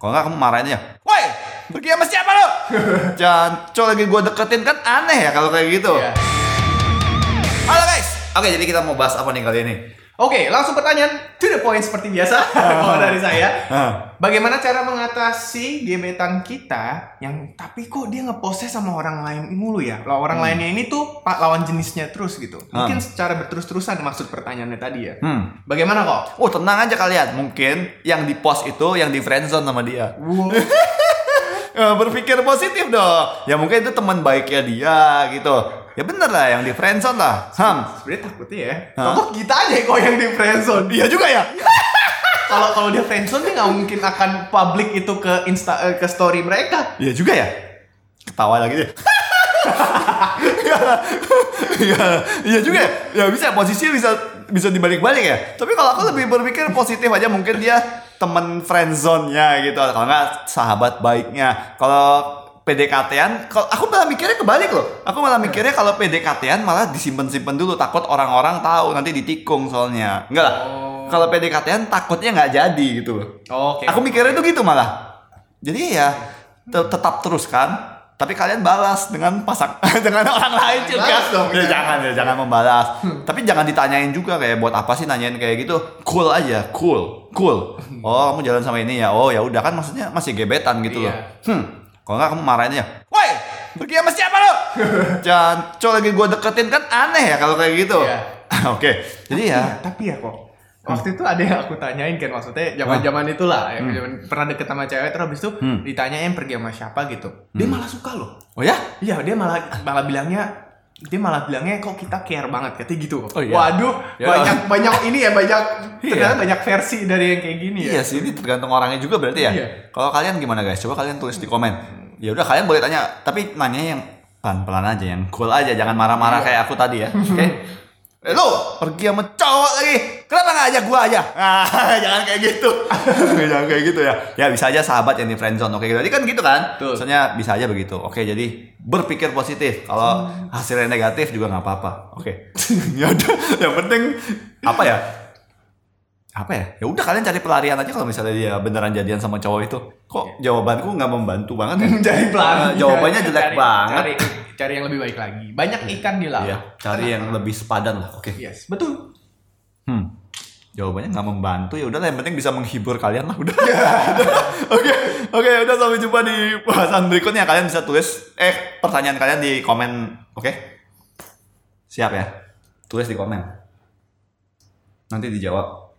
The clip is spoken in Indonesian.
Kalau nggak kamu marahin aja. Woi, pergi sama siapa lo? Jangan, cowok lagi gue deketin kan aneh ya kalau kayak gitu. Iya. Halo guys. Oke, jadi kita mau bahas apa nih kali ini? Oke, langsung pertanyaan to the point seperti biasa kalau dari saya. Hah. Bagaimana cara mengatasi gebetan kita yang tapi kok dia ngepostnya sama orang lain mulu ya? Lah orang lainnya ini tuh pak lawan jenisnya terus gitu. Mungkin secara berterus-terusan maksud pertanyaannya tadi ya. Hmm. Bagaimana kok? Oh tenang aja kalian, mungkin yang di post itu yang di friendzone sama dia. Wow. Ya, berpikir positif dong. Ya mungkin itu teman baiknya dia gitu. Ya bener lah yang di friendzone lah. Ham. Sebenarnya takutnya ya. Kok kita aja kok yang di friendzone? Iya juga ya. Kalau kalau dia friendzone dia nggak mungkin akan public itu ke insta eh, ke story mereka. Iya juga ya. Ketawa lagi deh. Iya, iya juga ya. Ya bisa posisinya bisa bisa dibalik-balik ya. Tapi kalau aku lebih berpikir positif aja mungkin dia temen friendzone-nya gitu. Kalau nggak sahabat baiknya. Kalau PDKT-an, kalau aku malah mikirnya kebalik loh. Aku malah mikirnya kalau PDKT-an malah disimpan-simpan dulu takut orang-orang tahu nanti ditikung soalnya. Enggak lah. Oh. Kalau PDKT-an takutnya nggak jadi gitu loh. Oke. Aku mikirnya tuh gitu malah. Jadi ya te- tetap teruskan, tapi kalian balas dengan pasang dengan orang lain juga. Balas dong, ya, jangan ya, jangan membalas. tapi jangan ditanyain juga kayak buat apa sih nanyain kayak gitu. Cool aja, cool, cool. Oh, kamu jalan sama ini ya. Oh, ya udah kan maksudnya masih gebetan gitu loh. Iya. Hmm. Kalau nggak kamu marahin aja. Woi, pergi sama siapa lo? Jangan cowok lagi gue deketin kan aneh ya kalau kayak gitu. Iya. Oke. Jadi ya Iya, tapi ya kok waktu itu ada yang aku tanyain kan maksudnya zaman-zaman itulah ya, zaman- pernah deket sama cewek terus habis itu Hmm. ditanyain pergi sama siapa gitu. Dia malah suka loh. Oh ya? Iya, dia malah malah bilangnya dia malah bilangnya kok kita care banget katanya gitu. Oh, iya. Waduh, Ya. banyak banyak ini ya banyak Iya. ternyata banyak versi dari yang kayak gini ya. Iya sih, ini tergantung orangnya juga berarti ya. Iya. Kalau kalian gimana guys? Coba kalian tulis di komen. Ya udah kalian boleh tanya, tapi nanya yang pelan-pelan aja, yang cool aja, jangan marah-marah kayak aku tadi ya. Oke? Eh lo pergi sama cowok lagi, kenapa nggak ajak gua aja? Ah, jangan kayak gitu, jangan kayak gitu ya. Ya bisa aja sahabat yang di friendzone, oke? Jadi kan gitu kan? Betul. Maksudnya bisa aja begitu. Oke, jadi berpikir positif. Kalau hasilnya negatif juga nggak apa-apa. Oke. ya udah, yang penting apa ya? Apa ya? Ya udah kalian cari pelarian aja kalau misalnya dia beneran jadian sama cowok itu. Kok jawabanku nggak membantu banget ya? Mencari pelan. Eh, jawabannya jelek Cari- banget. Cari, cari yang lebih baik lagi. Banyak ikan di laut. Iya, cari yang lebih sepadan lah. Oke. Yes, betul. hmm. Jawabannya nggak membantu. Ya udah yang penting bisa menghibur kalian lah. Udah. Oke oke udah sampai jumpa di bahasan berikutnya. Kalian bisa tulis eh pertanyaan kalian di komen oke? Siap ya? Tulis di komen. Nanti dijawab